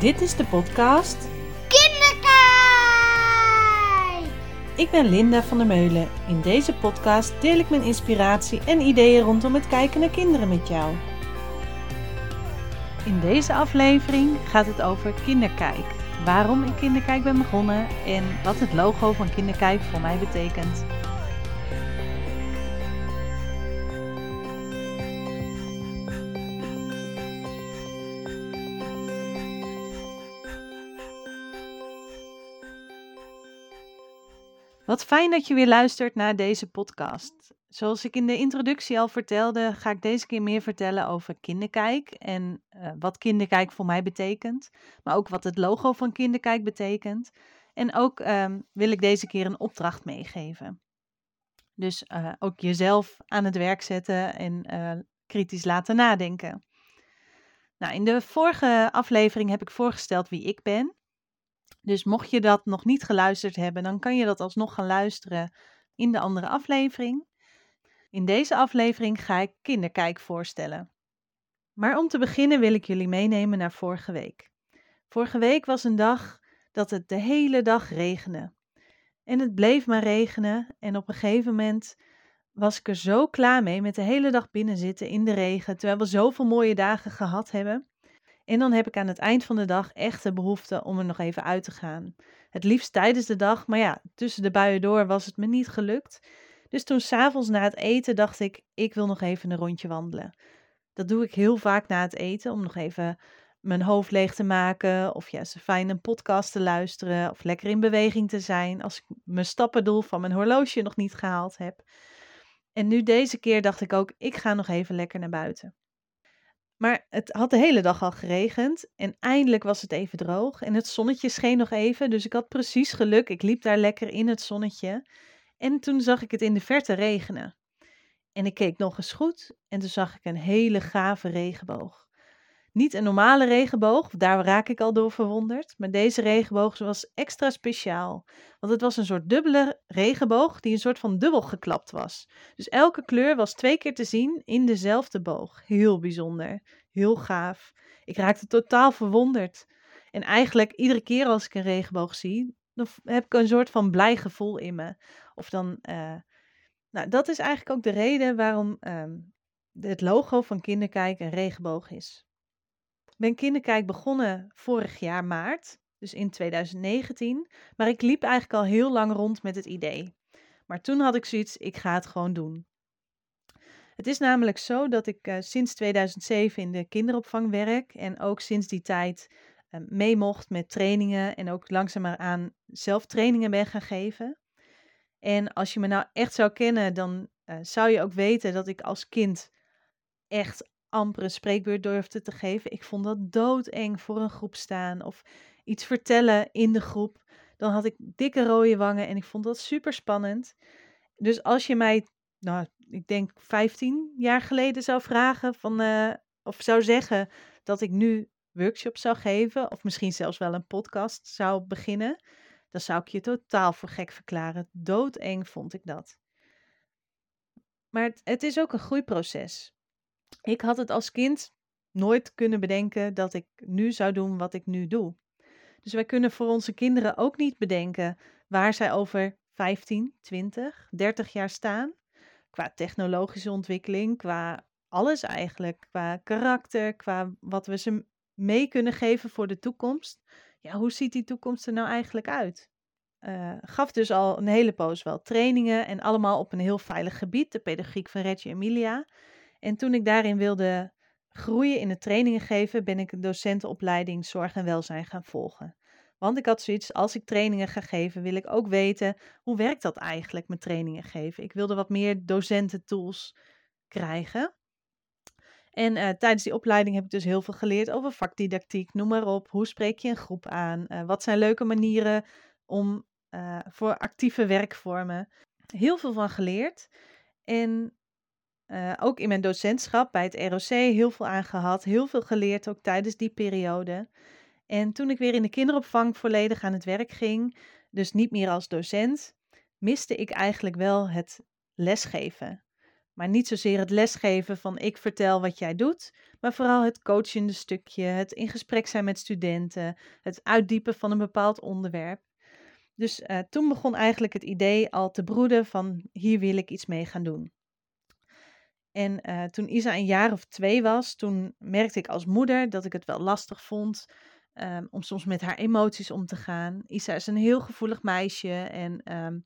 Dit is de podcast Kinderkijk! Ik ben Linda van der Meulen. In deze podcast deel ik mijn inspiratie en ideeën rondom het kijken naar kinderen met jou. In deze aflevering gaat het over Kinderkijk. Waarom ik Kinderkijk ben begonnen en wat het logo van Kinderkijk voor mij betekent. Fijn dat je weer luistert naar deze podcast. Zoals ik in de introductie al vertelde, ga ik deze keer meer vertellen over Kinderkijk en uh, wat Kinderkijk voor mij betekent, maar ook wat het logo van Kinderkijk betekent. En ook um, wil ik deze keer een opdracht meegeven. Dus uh, ook jezelf aan het werk zetten en uh, kritisch laten nadenken. Nou, in de vorige aflevering heb ik voorgesteld wie ik ben. Dus mocht je dat nog niet geluisterd hebben, dan kan je dat alsnog gaan luisteren in de andere aflevering. In deze aflevering ga ik kinderkijk voorstellen. Maar om te beginnen wil ik jullie meenemen naar vorige week. Vorige week was een dag dat het de hele dag regende. En het bleef maar regenen en op een gegeven moment was ik er zo klaar mee met de hele dag binnen zitten in de regen, terwijl we zoveel mooie dagen gehad hebben. En dan heb ik aan het eind van de dag echt de behoefte om er nog even uit te gaan. Het liefst tijdens de dag, maar ja, tussen de buien door was het me niet gelukt. Dus toen s'avonds na het eten dacht ik, ik wil nog even een rondje wandelen. Dat doe ik heel vaak na het eten, om nog even mijn hoofd leeg te maken. Of juist ja, fijn een podcast te luisteren. Of lekker in beweging te zijn als ik mijn stappendoel van mijn horloge nog niet gehaald heb. En nu deze keer dacht ik ook, ik ga nog even lekker naar buiten. Maar het had de hele dag al geregend en eindelijk was het even droog en het zonnetje scheen nog even, dus ik had precies geluk. Ik liep daar lekker in het zonnetje en toen zag ik het in de verte regenen. En ik keek nog eens goed en toen zag ik een hele gave regenboog. Niet een normale regenboog, daar raak ik al door verwonderd, maar deze regenboog was extra speciaal. Want het was een soort dubbele regenboog die een soort van dubbel geklapt was. Dus elke kleur was twee keer te zien in dezelfde boog. Heel bijzonder, heel gaaf. Ik raakte totaal verwonderd. En eigenlijk iedere keer als ik een regenboog zie, dan heb ik een soort van blij gevoel in me. Of dan, uh, nou dat is eigenlijk ook de reden waarom um, het logo van Kinderkijk een regenboog is ben kinderkijk begonnen vorig jaar maart, dus in 2019. Maar ik liep eigenlijk al heel lang rond met het idee. Maar toen had ik zoiets, ik ga het gewoon doen. Het is namelijk zo dat ik uh, sinds 2007 in de kinderopvang werk en ook sinds die tijd uh, mee mocht met trainingen en ook langzaamaan zelf trainingen ben gaan geven. En als je me nou echt zou kennen, dan uh, zou je ook weten dat ik als kind echt amper een spreekbeurt durfde te geven. Ik vond dat doodeng voor een groep staan of iets vertellen in de groep. Dan had ik dikke rode wangen en ik vond dat super spannend. Dus als je mij, nou, ik denk 15 jaar geleden zou vragen van, uh, of zou zeggen dat ik nu workshops zou geven, of misschien zelfs wel een podcast zou beginnen, dan zou ik je totaal voor gek verklaren. Doodeng vond ik dat. Maar het, het is ook een groeiproces. Ik had het als kind nooit kunnen bedenken dat ik nu zou doen wat ik nu doe. Dus wij kunnen voor onze kinderen ook niet bedenken waar zij over 15, 20, 30 jaar staan. Qua technologische ontwikkeling, qua alles eigenlijk. Qua karakter, qua wat we ze mee kunnen geven voor de toekomst. Ja, hoe ziet die toekomst er nou eigenlijk uit? Uh, gaf dus al een hele poos wel trainingen en allemaal op een heel veilig gebied, de pedagogiek van Reggio Emilia. En toen ik daarin wilde groeien in het trainingen geven, ben ik een docentenopleiding zorg en welzijn gaan volgen. Want ik had zoiets, als ik trainingen ga geven, wil ik ook weten hoe werkt dat eigenlijk met trainingen geven. Ik wilde wat meer docententools krijgen. En uh, tijdens die opleiding heb ik dus heel veel geleerd over vakdidactiek, noem maar op. Hoe spreek je een groep aan? Uh, wat zijn leuke manieren om uh, voor actieve werkvormen? Heel veel van geleerd. En uh, ook in mijn docentschap bij het ROC heel veel aan gehad, heel veel geleerd ook tijdens die periode. En toen ik weer in de kinderopvang volledig aan het werk ging, dus niet meer als docent, miste ik eigenlijk wel het lesgeven. Maar niet zozeer het lesgeven van ik vertel wat jij doet, maar vooral het coachende stukje, het in gesprek zijn met studenten, het uitdiepen van een bepaald onderwerp. Dus uh, toen begon eigenlijk het idee al te broeden van hier wil ik iets mee gaan doen. En uh, toen Isa een jaar of twee was, toen merkte ik als moeder dat ik het wel lastig vond um, om soms met haar emoties om te gaan. Isa is een heel gevoelig meisje en um,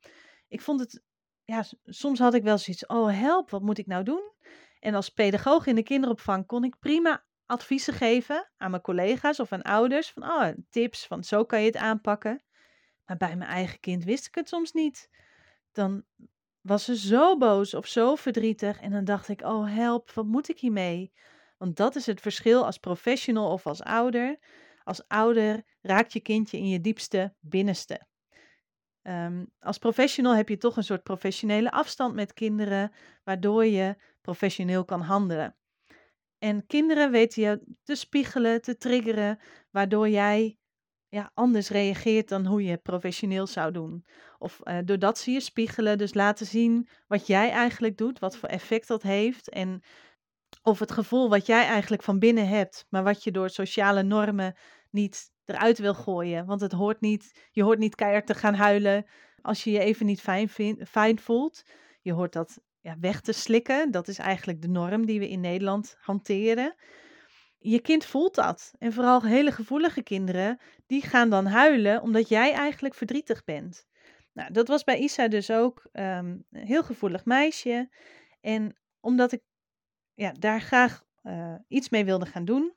ik vond het, ja, soms had ik wel zoiets, oh help, wat moet ik nou doen? En als pedagoog in de kinderopvang kon ik prima adviezen geven aan mijn collega's of aan ouders van oh, tips van zo kan je het aanpakken. Maar bij mijn eigen kind wist ik het soms niet. Dan was ze zo boos of zo verdrietig en dan dacht ik, oh help, wat moet ik hiermee? Want dat is het verschil als professional of als ouder. Als ouder raakt je kindje in je diepste binnenste. Um, als professional heb je toch een soort professionele afstand met kinderen, waardoor je professioneel kan handelen. En kinderen weten je te spiegelen, te triggeren, waardoor jij ja, anders reageert dan hoe je professioneel zou doen. Of uh, doordat ze je spiegelen, dus laten zien wat jij eigenlijk doet, wat voor effect dat heeft. En of het gevoel wat jij eigenlijk van binnen hebt, maar wat je door sociale normen niet eruit wil gooien. Want het hoort niet, je hoort niet keihard te gaan huilen als je je even niet fijn, vind, fijn voelt. Je hoort dat ja, weg te slikken. Dat is eigenlijk de norm die we in Nederland hanteren. Je kind voelt dat. En vooral hele gevoelige kinderen, die gaan dan huilen omdat jij eigenlijk verdrietig bent. Nou, dat was bij Isa dus ook um, een heel gevoelig meisje. En omdat ik ja, daar graag uh, iets mee wilde gaan doen,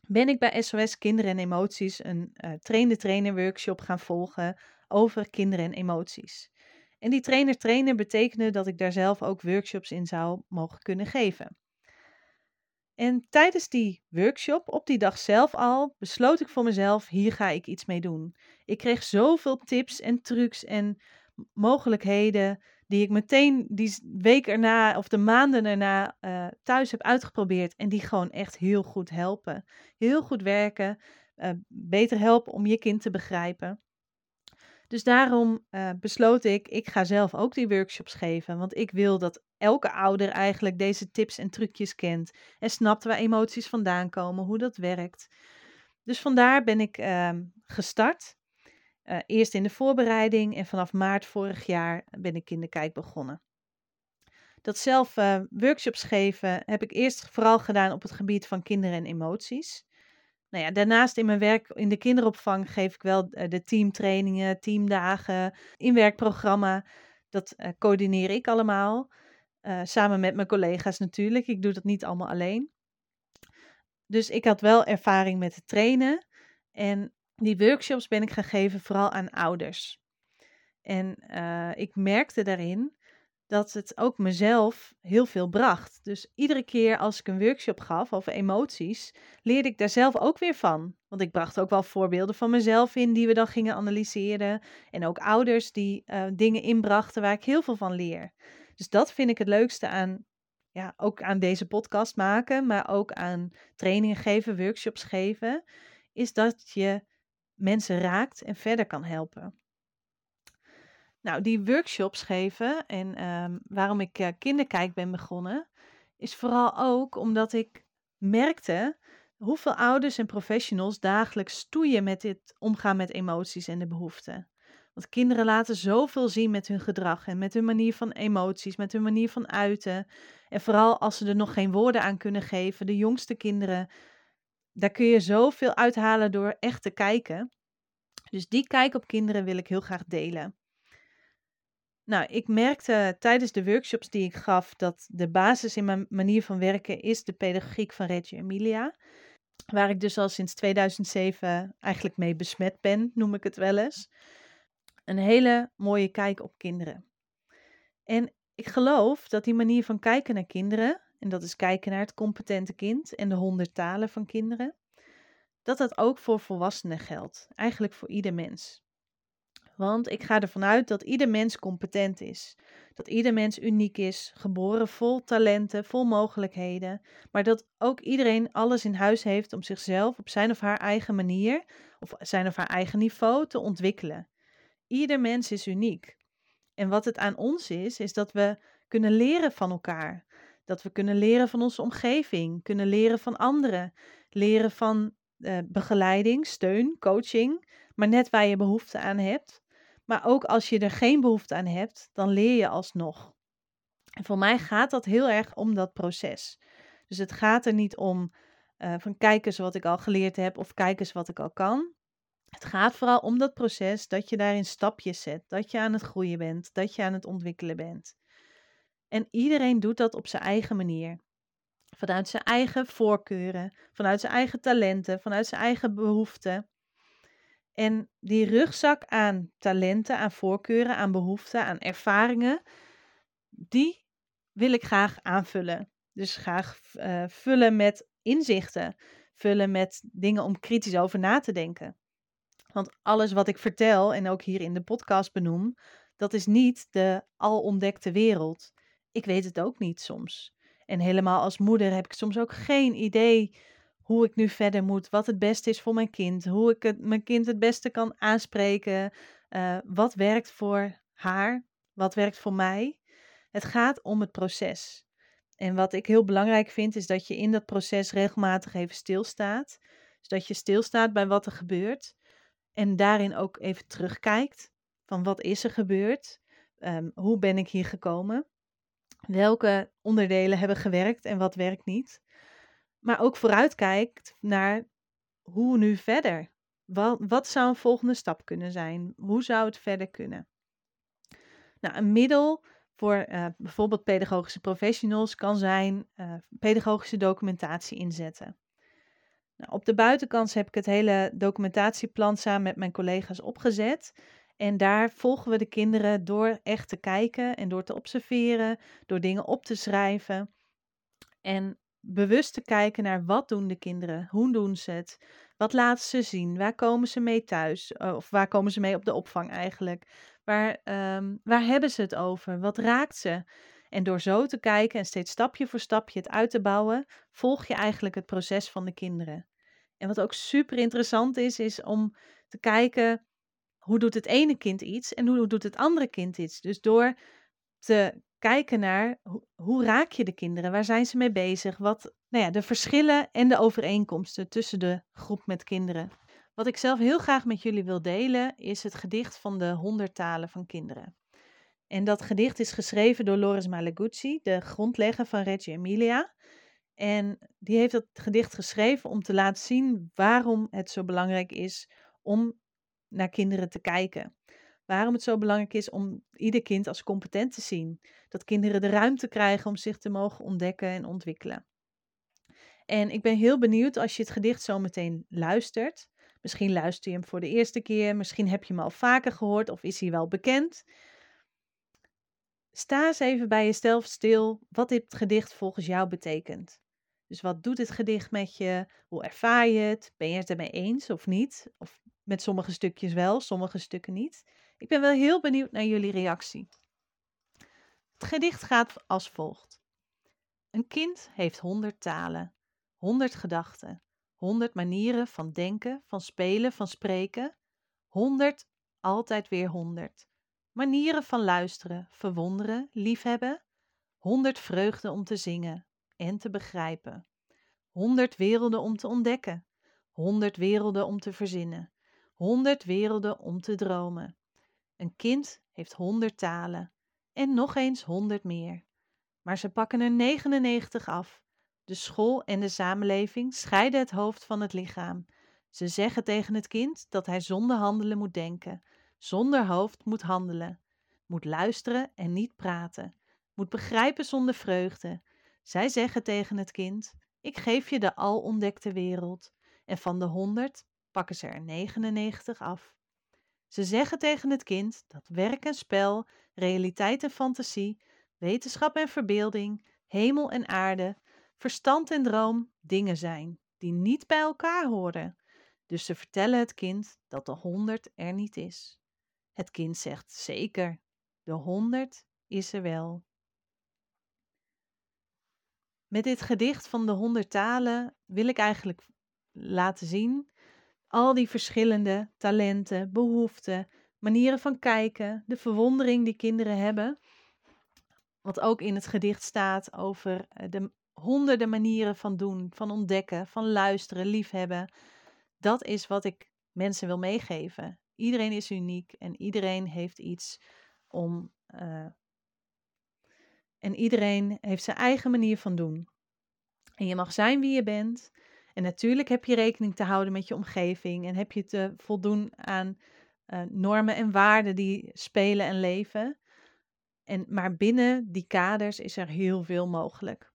ben ik bij SOS Kinderen en Emoties een uh, trainer-trainer workshop gaan volgen over kinderen en emoties. En die trainer-trainer betekende dat ik daar zelf ook workshops in zou mogen kunnen geven. En tijdens die workshop, op die dag zelf al, besloot ik voor mezelf: hier ga ik iets mee doen. Ik kreeg zoveel tips en trucs en mogelijkheden die ik meteen die week erna of de maanden erna uh, thuis heb uitgeprobeerd en die gewoon echt heel goed helpen. Heel goed werken, uh, beter helpen om je kind te begrijpen. Dus daarom uh, besloot ik, ik ga zelf ook die workshops geven, want ik wil dat elke ouder eigenlijk deze tips en trucjes kent en snapt waar emoties vandaan komen, hoe dat werkt. Dus vandaar ben ik ehm, gestart uh, eerst in de voorbereiding en vanaf maart vorig jaar ben ik in de kijk begonnen. Dat zelf uh, workshops geven heb ik eerst vooral gedaan op het gebied van kinderen en emoties. Nou ja, daarnaast in mijn werk in de kinderopvang geef ik wel uh, de teamtrainingen, teamdagen, inwerkprogramma. Dat coördineer ik allemaal. samen met mijn collega's natuurlijk. Ik doe dat niet allemaal alleen. Dus ik had wel ervaring met het trainen. En die workshops ben ik gaan geven vooral aan ouders. En ik merkte daarin dat het ook mezelf heel veel bracht. Dus iedere keer als ik een workshop gaf over emoties, leerde ik daar zelf ook weer van. Want ik bracht ook wel voorbeelden van mezelf in die we dan gingen analyseren. En ook ouders die uh, dingen inbrachten waar ik heel veel van leer. Dus dat vind ik het leukste aan, ja, ook aan deze podcast maken, maar ook aan trainingen geven, workshops geven. Is dat je mensen raakt en verder kan helpen. Nou, die workshops geven en ehm, waarom ik uh, kinderkijk ben begonnen, is vooral ook omdat ik merkte hoeveel ouders en professionals dagelijks stoeien met dit omgaan met emoties en de behoeften. Want kinderen laten zoveel zien met hun gedrag en met hun manier van emoties, met hun manier van uiten. En vooral als ze er nog geen woorden aan kunnen geven, de jongste kinderen daar kun je zoveel uithalen door echt te kijken. Dus die kijk op kinderen wil ik heel graag delen. Nou, ik merkte tijdens de workshops die ik gaf dat de basis in mijn manier van werken is de pedagogiek van Reggio Emilia. Waar ik dus al sinds 2007 eigenlijk mee besmet ben, noem ik het wel eens. Een hele mooie kijk op kinderen. En ik geloof dat die manier van kijken naar kinderen en dat is kijken naar het competente kind en de honderd talen van kinderen, dat dat ook voor volwassenen geldt, eigenlijk voor ieder mens. Want ik ga ervan uit dat ieder mens competent is. Dat ieder mens uniek is, geboren vol talenten, vol mogelijkheden. Maar dat ook iedereen alles in huis heeft om zichzelf op zijn of haar eigen manier, of zijn of haar eigen niveau, te ontwikkelen. Ieder mens is uniek. En wat het aan ons is, is dat we kunnen leren van elkaar. Dat we kunnen leren van onze omgeving, kunnen leren van anderen, leren van uh, begeleiding, steun, coaching, maar net waar je behoefte aan hebt. Maar ook als je er geen behoefte aan hebt, dan leer je alsnog. En voor mij gaat dat heel erg om dat proces. Dus het gaat er niet om uh, van kijk eens wat ik al geleerd heb of kijk eens wat ik al kan. Het gaat vooral om dat proces, dat je daarin stapjes zet, dat je aan het groeien bent, dat je aan het ontwikkelen bent. En iedereen doet dat op zijn eigen manier. Vanuit zijn eigen voorkeuren, vanuit zijn eigen talenten, vanuit zijn eigen behoeften. En die rugzak aan talenten, aan voorkeuren, aan behoeften, aan ervaringen, die wil ik graag aanvullen. Dus graag uh, vullen met inzichten, vullen met dingen om kritisch over na te denken. Want alles wat ik vertel en ook hier in de podcast benoem, dat is niet de al ontdekte wereld. Ik weet het ook niet soms. En helemaal als moeder heb ik soms ook geen idee hoe ik nu verder moet, wat het beste is voor mijn kind, hoe ik mijn kind het beste kan aanspreken, uh, wat werkt voor haar, wat werkt voor mij. Het gaat om het proces. En wat ik heel belangrijk vind, is dat je in dat proces regelmatig even stilstaat. Dus dat je stilstaat bij wat er gebeurt. En daarin ook even terugkijkt van wat is er gebeurd? Um, hoe ben ik hier gekomen? Welke onderdelen hebben gewerkt en wat werkt niet? Maar ook vooruitkijkt naar hoe nu verder? Wat, wat zou een volgende stap kunnen zijn? Hoe zou het verder kunnen? Nou, een middel voor uh, bijvoorbeeld pedagogische professionals kan zijn uh, pedagogische documentatie inzetten. Nou, op de buitenkant heb ik het hele documentatieplan samen met mijn collega's opgezet. En daar volgen we de kinderen door echt te kijken en door te observeren, door dingen op te schrijven. En bewust te kijken naar wat doen de kinderen, hoe doen ze het, wat laten ze zien, waar komen ze mee thuis, eh, of waar komen ze mee op de opvang eigenlijk, waar, um, waar hebben ze het over, wat raakt ze. En door zo te kijken en steeds stapje voor stapje het uit te bouwen, volg je eigenlijk het proces van de kinderen. En wat ook super interessant is, is om te kijken hoe doet het ene kind iets en hoe doet het andere kind iets. Dus door te kijken naar hoe, raak je de kinderen, waar zijn ze mee bezig, wat nou ja, de verschillen en de overeenkomsten tussen de groep met kinderen. Wat ik zelf heel graag met jullie wil delen is het gedicht van de honderd talen van kinderen. En dat gedicht is geschreven door Loris Malaguzzi, de grondlegger van Reggio Emilia. En die heeft dat gedicht geschreven om te laten zien waarom het zo belangrijk is om naar kinderen te kijken. Waarom het zo belangrijk is om ieder kind als competent te zien. Dat kinderen de ruimte krijgen om zich te mogen ontdekken en ontwikkelen. En ik ben heel benieuwd als je het gedicht zo meteen luistert. Misschien luister je hem voor de eerste keer, misschien heb je hem al vaker gehoord of is hij wel bekend. Sta eens even bij jezelf stil wat dit gedicht volgens jou betekent. Dus wat doet dit gedicht met je? Hoe ervaar je het? Ben je het ermee eens of niet? Of met sommige stukjes wel, sommige stukken niet. Ik ben wel heel benieuwd naar jullie reactie. Het gedicht gaat als volgt. Een kind heeft honderd talen, honderd gedachten, honderd manieren van denken, van spelen, van spreken, honderd, altijd weer honderd. Manieren van luisteren, verwonderen, liefhebben, honderd vreugden om te zingen en te begrijpen, honderd werelden om te ontdekken, honderd werelden om te verzinnen, honderd werelden om te dromen. Een kind heeft honderd talen en nog eens honderd meer. Maar ze pakken er 99 af. De school en de samenleving scheiden het hoofd van het lichaam. Ze zeggen tegen het kind dat hij zonder handelen moet denken, zonder hoofd moet handelen, moet luisteren en niet praten, moet begrijpen zonder vreugde. Zij zeggen tegen het kind: Ik geef je de al ontdekte wereld, en van de honderd pakken ze er 99 af. Ze zeggen tegen het kind dat werk en spel, realiteit en fantasie, wetenschap en verbeelding, hemel en aarde, verstand en droom dingen zijn die niet bij elkaar horen. Dus ze vertellen het kind dat de honderd er niet is. Het kind zegt zeker, de honderd is er wel. Met dit gedicht van de honderd talen wil ik eigenlijk laten zien al die verschillende talenten, behoeften, manieren van kijken, de verwondering die kinderen hebben. wat ook in het gedicht staat over eh, de honderden manieren van doen, van ontdekken, van luisteren, liefhebben. Dat is wat ik mensen wil meegeven. Iedereen is uniek en iedereen heeft iets om. Uh, en iedereen heeft zijn eigen manier van doen. En je mag zijn wie je bent. En natuurlijk heb je rekening te houden met je omgeving en heb je te voldoen aan uh, normen en waarden die spelen en leven. En, maar binnen die kaders is er heel veel mogelijk.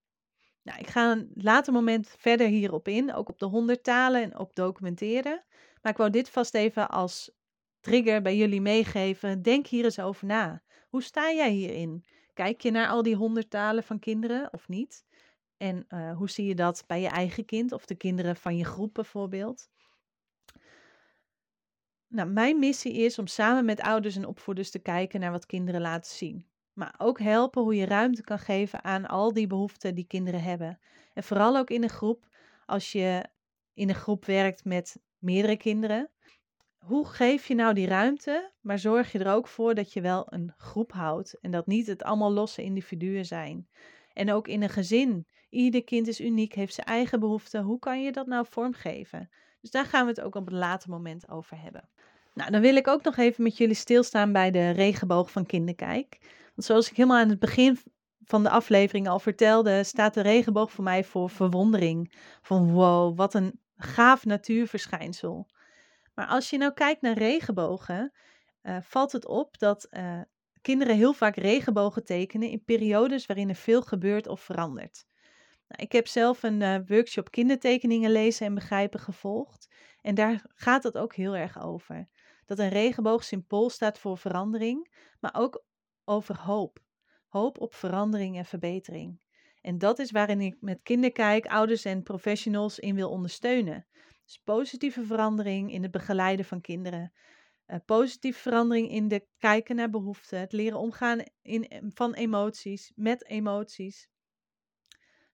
Nou, ik ga een later moment verder hierop in, ook op de honderd talen en op documenteren. Maar ik wou dit vast even als trigger bij jullie meegeven. Denk hier eens over na. Hoe sta jij hierin? Kijk je naar al die honderd talen van kinderen of niet? En uh, hoe zie je dat bij je eigen kind of de kinderen van je groep bijvoorbeeld? Nou, mijn missie is om samen met ouders en opvoeders te kijken naar wat kinderen laten zien. Maar ook helpen hoe je ruimte kan geven aan al die behoeften die kinderen hebben. En vooral ook in een groep, als je in een groep werkt met meerdere kinderen. Hoe geef je nou die ruimte, maar zorg je er ook voor dat je wel een groep houdt en dat niet het allemaal losse individuen zijn. En ook in een gezin. Ieder kind is uniek, heeft zijn eigen behoeften. Hoe kan je dat nou vormgeven? Dus daar gaan we het ook op een later moment over hebben. Nou, dan wil ik ook nog even met jullie stilstaan bij de regenboog van Kinderkijk. Want zoals ik helemaal aan het begin van de aflevering al vertelde, staat de regenboog voor mij voor verwondering. Van wow, wat een gaaf natuurverschijnsel. Maar als je nou kijkt naar regenbogen, uh, valt het op dat uh, kinderen heel vaak regenbogen tekenen in periodes waarin er veel gebeurt of verandert. Nou, ik heb zelf een uh, workshop kindertekeningen lezen en begrijpen gevolgd. En daar gaat het ook heel erg over. Dat een regenboog symbool staat voor verandering, maar ook over hoop. Hoop op verandering en verbetering. En dat is waarin ik met kinderkijk, ouders en professionals in wil ondersteunen. Dus positieve verandering in het begeleiden van kinderen. Uh, positieve verandering in de kijken naar behoeften. Het leren omgaan in, van emoties, met emoties.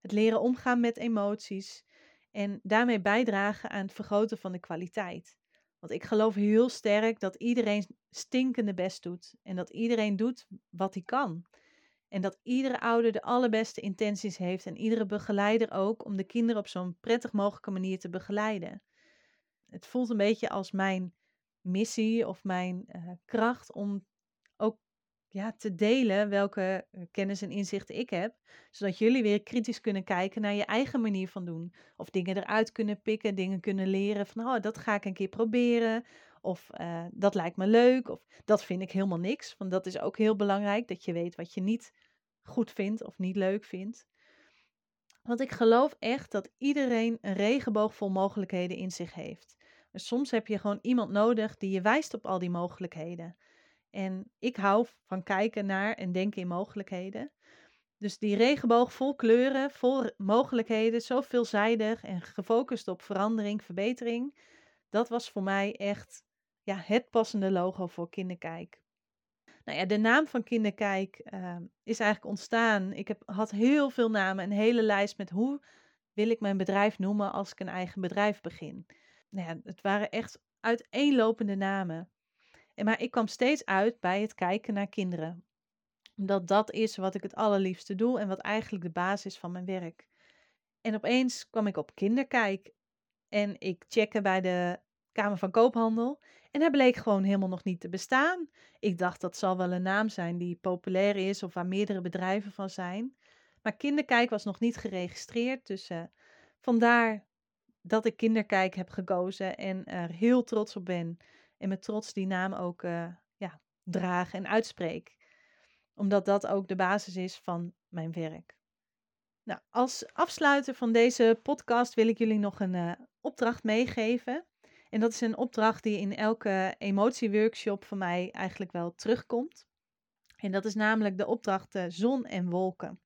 Het leren omgaan met emoties. En daarmee bijdragen aan het vergroten van de kwaliteit. Want ik geloof heel sterk dat iedereen stinkende best doet. En dat iedereen doet wat hij kan. En dat iedere ouder de allerbeste intenties heeft en iedere begeleider ook om de kinderen op zo'n prettig mogelijke manier te begeleiden. Het voelt een beetje als mijn missie of mijn uh, kracht om te delen welke eh, kennis en inzichten ik heb, zodat jullie weer kritisch kunnen kijken naar je eigen manier van doen. Of dingen eruit kunnen pikken, dingen kunnen leren van, oh, dat ga ik een keer proberen. Of uh, dat lijkt me leuk. Of dat vind ik helemaal niks. Want dat is ook heel belangrijk, dat je weet wat je niet goed vindt of niet leuk vindt. Want ik geloof echt dat iedereen een regenboog vol mogelijkheden in zich heeft. Soms heb je gewoon iemand nodig die je wijst op al die mogelijkheden. En ik hou van kijken naar en denken in mogelijkheden. Dus die regenboog vol kleuren, vol mogelijkheden, zo veelzijdig en gefocust op verandering, verbetering. Dat was voor mij echt ja, het passende logo voor Kinderkijk. Nou ja, de naam van Kinderkijk uh, is eigenlijk ontstaan. Ik heb, had heel veel namen, een hele lijst met hoe wil ik mijn bedrijf noemen als ik een eigen bedrijf begin. Nou ja, het waren echt uiteenlopende namen. Maar ik kwam steeds uit bij het kijken naar kinderen. Omdat dat is wat ik het allerliefste doe en wat eigenlijk de basis van mijn werk. En opeens kwam ik op kinderkijk. En ik checkte bij de Kamer van Koophandel. En hij bleek gewoon helemaal nog niet te bestaan. Ik dacht dat zal wel een naam zijn die populair is of waar meerdere bedrijven van zijn. Maar Kinderkijk was nog niet geregistreerd. Dus uh, vandaar dat ik Kinderkijk heb gekozen en er heel trots op ben. En met trots die naam ook uh, ja, draag en uitspreek. Omdat dat ook de basis is van mijn werk. Nou, als afsluiter van deze podcast wil ik jullie nog een uh, opdracht meegeven. En dat is een opdracht die in elke emotieworkshop van mij eigenlijk wel terugkomt. En dat is namelijk de opdracht uh, zon en wolken.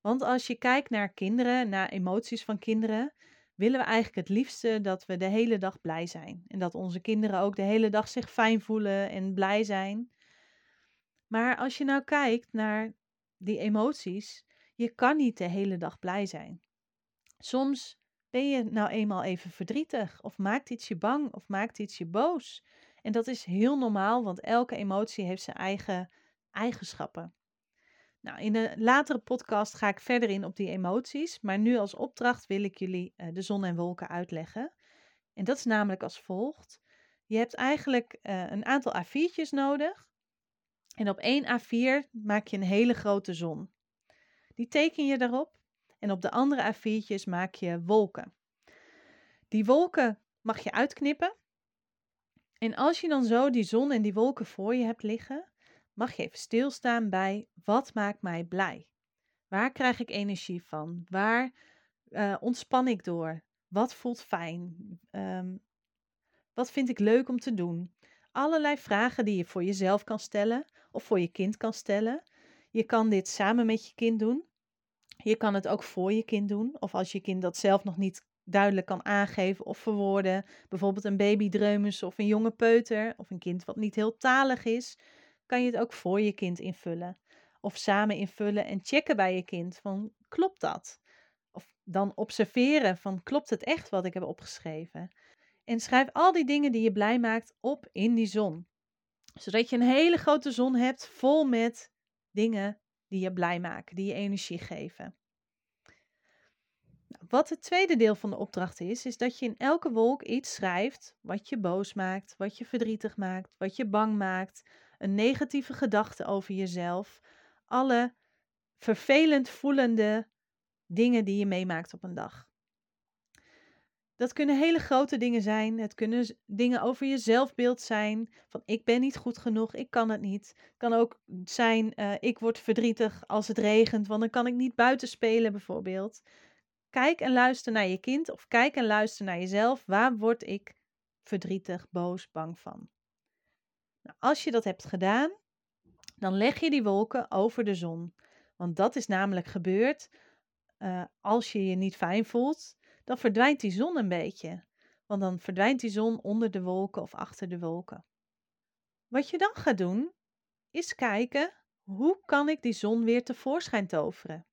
Want als je kijkt naar kinderen, naar emoties van kinderen, willen we eigenlijk het liefste dat we de hele dag blij zijn. En dat onze kinderen ook de hele dag zich fijn voelen en blij zijn. Maar als je nou kijkt naar die emoties, je kan niet de hele dag blij zijn. Soms ben je nou eenmaal even verdrietig, of maakt iets je bang, of maakt iets je boos. En dat is heel normaal, want elke emotie heeft zijn eigen eigenschappen. Nou, in een latere podcast ga ik verder in op die emoties, maar nu als opdracht wil ik jullie uh, de zon en wolken uitleggen. En dat is namelijk als volgt. Je hebt eigenlijk uh, een aantal A4'tjes nodig. En op één A4 maak je een hele grote zon. Die teken je daarop. En op de andere A4'tjes maak je wolken. Die wolken mag je uitknippen. En als je dan zo die zon en die wolken voor je hebt liggen, mag je even stilstaan bij wat maakt mij blij? Waar krijg ik energie van? Waar uh, ontspan ik door? Wat voelt fijn? Um, wat vind ik leuk om te doen? Allerlei vragen die je voor jezelf kan stellen of voor je kind kan stellen. Je kan dit samen met je kind doen. Je kan het ook voor je kind doen. Of als je kind dat zelf nog niet duidelijk kan aangeven of verwoorden. Bijvoorbeeld een babydreumes of een jonge peuter of een kind wat niet heel talig is. Kan je het ook voor je kind invullen. Of samen invullen en checken bij je kind van klopt dat? Of dan observeren van klopt het echt wat ik heb opgeschreven? En schrijf al die dingen die je blij maakt op in die zon. Zodat je een hele grote zon hebt vol met dingen die je blij maken, die je energie geven. Nou, wat het tweede deel van de opdracht is, is dat je in elke wolk iets schrijft wat je boos maakt, wat je verdrietig maakt, wat je bang maakt, een negatieve gedachte over jezelf, alle vervelend voelende dingen die je meemaakt op een dag. Dat kunnen hele grote dingen zijn. Het kunnen dingen over je zelfbeeld zijn. Van ik ben niet goed genoeg, ik kan het niet. Het kan ook zijn, uh, ik word verdrietig als het regent, want dan kan ik niet buiten spelen bijvoorbeeld. Kijk en luister naar je kind of kijk en luister naar jezelf. Waar word ik verdrietig, boos, bang van? Nou, als je dat hebt gedaan, dan leg je die wolken over de zon. Want dat is namelijk gebeurd uh, als je je niet fijn voelt dan verdwijnt die zon een beetje. Want dan verdwijnt die zon onder de wolken of achter de wolken. Wat je dan gaat doen, is kijken hoe kan ik die zon weer tevoorschijn toveren.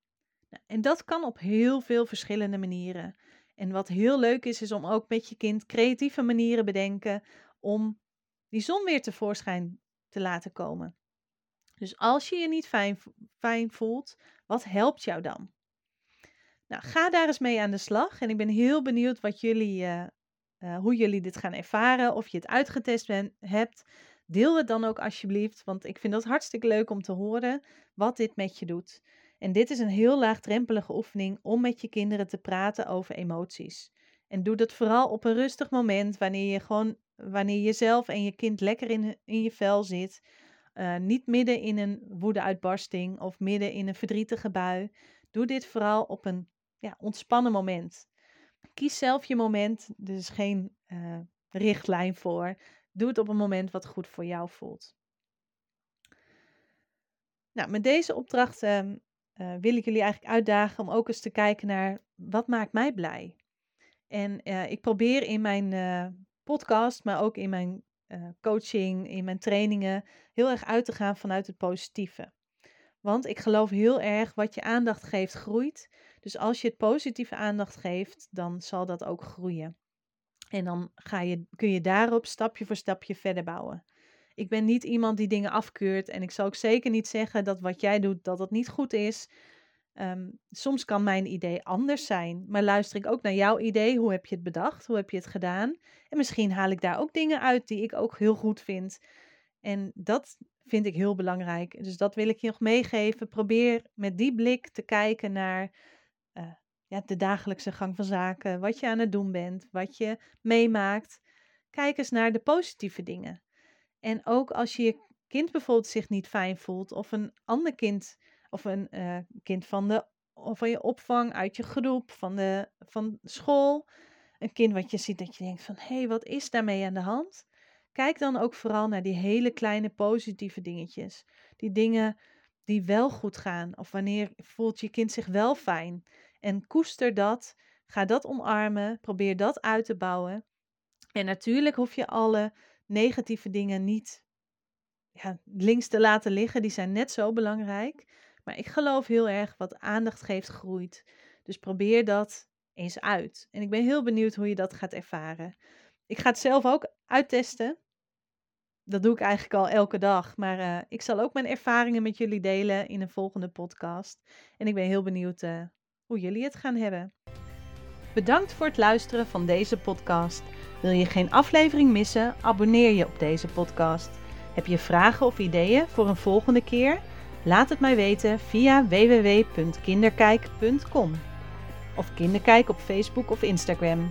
Nou, en dat kan op heel veel verschillende manieren. En wat heel leuk is, is om ook met je kind creatieve manieren bedenken om die zon weer tevoorschijn te laten komen. Dus als je je niet fijn, voelt, wat helpt jou dan? Nou, ga daar eens mee aan de slag. En ik ben heel benieuwd wat jullie, uh, uh, hoe jullie dit gaan ervaren. Of je het uitgetest hebt. Deel het dan ook alsjeblieft. Want ik vind dat hartstikke leuk om te horen wat dit met je doet. En dit is een heel laagdrempelige oefening om met je kinderen te praten over emoties. En doe dat vooral op een rustig moment, wanneer je gewoon, wanneer jezelf en je kind lekker in, je vel zit. Uh, niet midden in een woedeuitbarsting of midden in een verdrietige bui. Doe dit vooral op een ja, ontspannen moment. Kies zelf je moment, dus geen uh, richtlijn voor. Doe het op een moment wat goed voor jou voelt. Nou, met deze opdracht uh, uh, wil ik jullie eigenlijk uitdagen om ook eens te kijken naar wat maakt mij blij. En ik probeer in mijn podcast, maar ook in mijn coaching, in mijn trainingen, heel erg uit te gaan vanuit het positieve. Want ik geloof heel erg wat je aandacht geeft, groeit. Dus als je het positieve aandacht geeft, dan zal dat ook groeien. En dan ga je, kun je daarop stapje voor stapje verder bouwen. Ik ben niet iemand die dingen afkeurt. En ik zal ook zeker niet zeggen dat wat jij doet, dat dat niet goed is. Ehm, soms kan mijn idee anders zijn. Maar luister ik ook naar jouw idee. Hoe heb je het bedacht? Hoe heb je het gedaan? En misschien haal ik daar ook dingen uit die ik ook heel goed vind. En dat vind ik heel belangrijk. Dus dat wil ik je nog meegeven. Probeer met die blik te kijken naar uh, ja, de dagelijkse gang van zaken. Wat je aan het doen bent, wat je meemaakt. Kijk eens naar de positieve dingen. En ook als je je kind bijvoorbeeld zich niet fijn voelt, of een ander kind, of een uh, kind van, de, of van je opvang, uit je groep, van, de, van school. Een kind wat je ziet dat je denkt van, hé, hey, wat is daarmee aan de hand? Kijk dan ook vooral naar die hele kleine positieve dingetjes. Die dingen die wel goed gaan. Of wanneer voelt je kind zich wel fijn. En koester dat. Ga dat omarmen. Probeer dat uit te bouwen. En natuurlijk hoef je alle negatieve dingen niet ja, links te laten liggen. Die zijn net zo belangrijk. Maar ik geloof heel erg wat aandacht geeft, groeit. Dus probeer dat eens uit. En ik ben heel benieuwd hoe je dat gaat ervaren. Ik ga het zelf ook uittesten. dat doe ik eigenlijk al elke dag. Maar uh, ik zal ook mijn ervaringen met jullie delen in een volgende podcast. En ik ben heel benieuwd uh, hoe jullie het gaan hebben. Bedankt voor het luisteren van deze podcast. Wil je geen aflevering missen? Abonneer je op deze podcast. Heb je vragen of ideeën voor een volgende keer? Laat het mij weten via www.kinderkijk.com of Kinderkijk op Facebook of Instagram.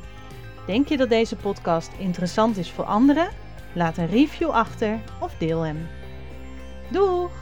Denk je dat deze podcast interessant is voor anderen? Laat een review achter of deel hem. Doeg!